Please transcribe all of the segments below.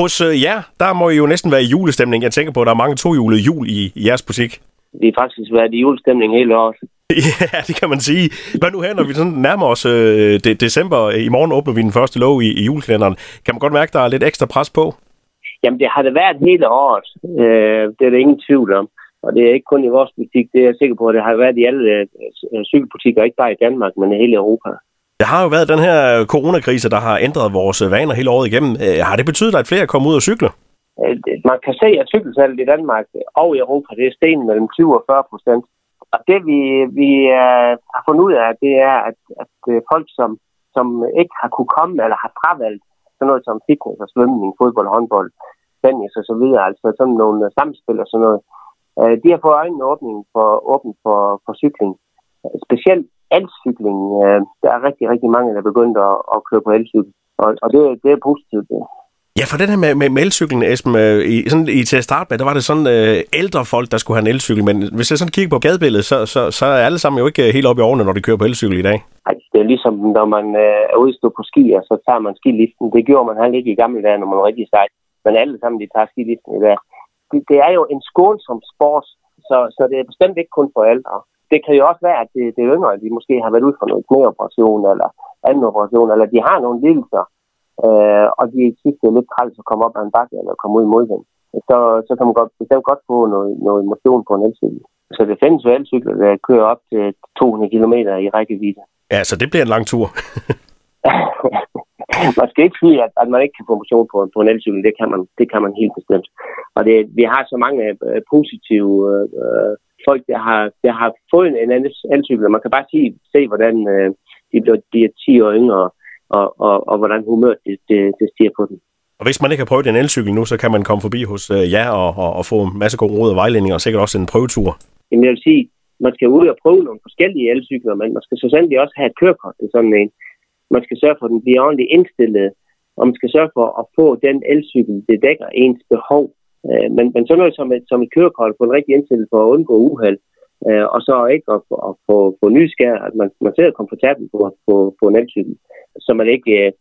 Hos øh, jer, der må I jo næsten være i julestemning. Jeg tænker på, at der er mange tohjulede jul i, i jeres butik. Vi har faktisk været i julestemning hele året. Ja, det kan man sige. Hvad nu her, når vi sådan nærmer os øh, de, december? I morgen åbner vi den første lov i, i julekalenderen. Kan man godt mærke, at der er lidt ekstra pres på? Jamen, det har det været hele året. Øh, det er der ingen tvivl om. Og det er ikke kun i vores butik, det er jeg sikker på. Det har været i alle øh, cykelbutikker, ikke bare i Danmark, men i hele Europa. Der har jo været den her coronakrise, der har ændret vores vaner hele året igennem. Øh, har det betydet, at flere kommer ud og cykle? Øh, man kan se, at cykelsalget i Danmark øh, og i Europa, det er sten mellem 20 og 40 procent. Og det vi, vi uh, har fundet ud af, det er, at, at folk, som, som ikke har kunne komme eller har fravalgt sådan noget som fitness og svømning, fodbold, håndbold, tennis og så videre, altså sådan nogle samspil og sådan noget, uh, de har fået øjnene åbent for, åbent for, for cykling. Specielt elcykling. Uh, der er rigtig, rigtig mange, der er begyndt at, at køre på elcykel. Og, og det, det er positivt. Det. Ja, for den her med, med, med elcyklen, Esben, øh, i, sådan, i, til at starte med, der var det sådan øh, ældre folk, der skulle have en elcykel, men hvis jeg sådan kigger på gadebilledet, så, så, så er alle sammen jo ikke øh, helt oppe i årene, når de kører på elcykel i dag. Ej, det er ligesom, når man øh, er ude på ski, og så tager man skiliften. Det gjorde man heller ikke i gamle dage, når man var rigtig sejt. Men alle sammen, de tager skiliften i dag. Det, det er jo en skånsom sport, så, så det er bestemt ikke kun for ældre. Det kan jo også være, at det, det er yngre, de måske har været ud for noget knæoperation eller anden operation, eller de har nogle lidelser, øh, og de synes, det er lidt træls at komme op ad en bakke eller komme ud i modvind. Så, så kan man godt, bestemt godt få noget, noget motion på en elcykel. Så det findes jo elcykler, der kører op til 200 km i rækkevidde. Ja, så det bliver en lang tur. man skal ikke sige, at, at man ikke kan få motion på, på en elcykel. Det kan man, det kan man helt bestemt. Og det, vi har så mange øh, positive øh, folk, der har, der har fået en anden elcykel. Man kan bare sige, se, hvordan øh, de bliver, de er 10 år yngre, og, og, og hvordan humøret det, det, det stiger på den. Og hvis man ikke har prøvet en elcykel nu, så kan man komme forbi hos øh, jer og, og, og få en masse gode råd og vejledninger, og sikkert også en prøvetur. Jamen jeg vil sige, man skal ud og prøve nogle forskellige elcykler, men man skal så sandelig også have et kørekort til sådan en. Man skal sørge for, at den bliver ordentligt indstillet, og man skal sørge for at få den elcykel, det dækker ens behov. Øh, men, men sådan noget som et, som et kørekort på en rigtig indstillet for at undgå uheld, øh, og så ikke at, at få, få nyskær, at man, man sidder komfortabelt på, på, på en elcykel, så man ikke øh,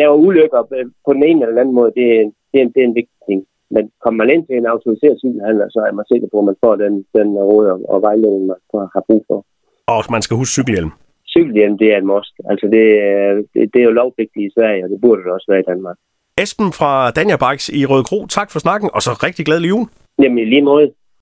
laver ulykker på den ene eller den anden måde, det, det, er, det er en vigtig ting. Men kommer man ind til en autoriseret cykelhandler, så er man sikker på, at man får den, den råd og, og vejledning, man har brug for. Og man skal huske cykelhjelm. Cykelhjelm, det er en must. Altså, det, det, det er jo lovpligtigt i Sverige, og det burde det også være i Danmark. Esben fra Danja Bikes i Røde Kro, tak for snakken, og så rigtig glædelig jul. Jamen, lige måde.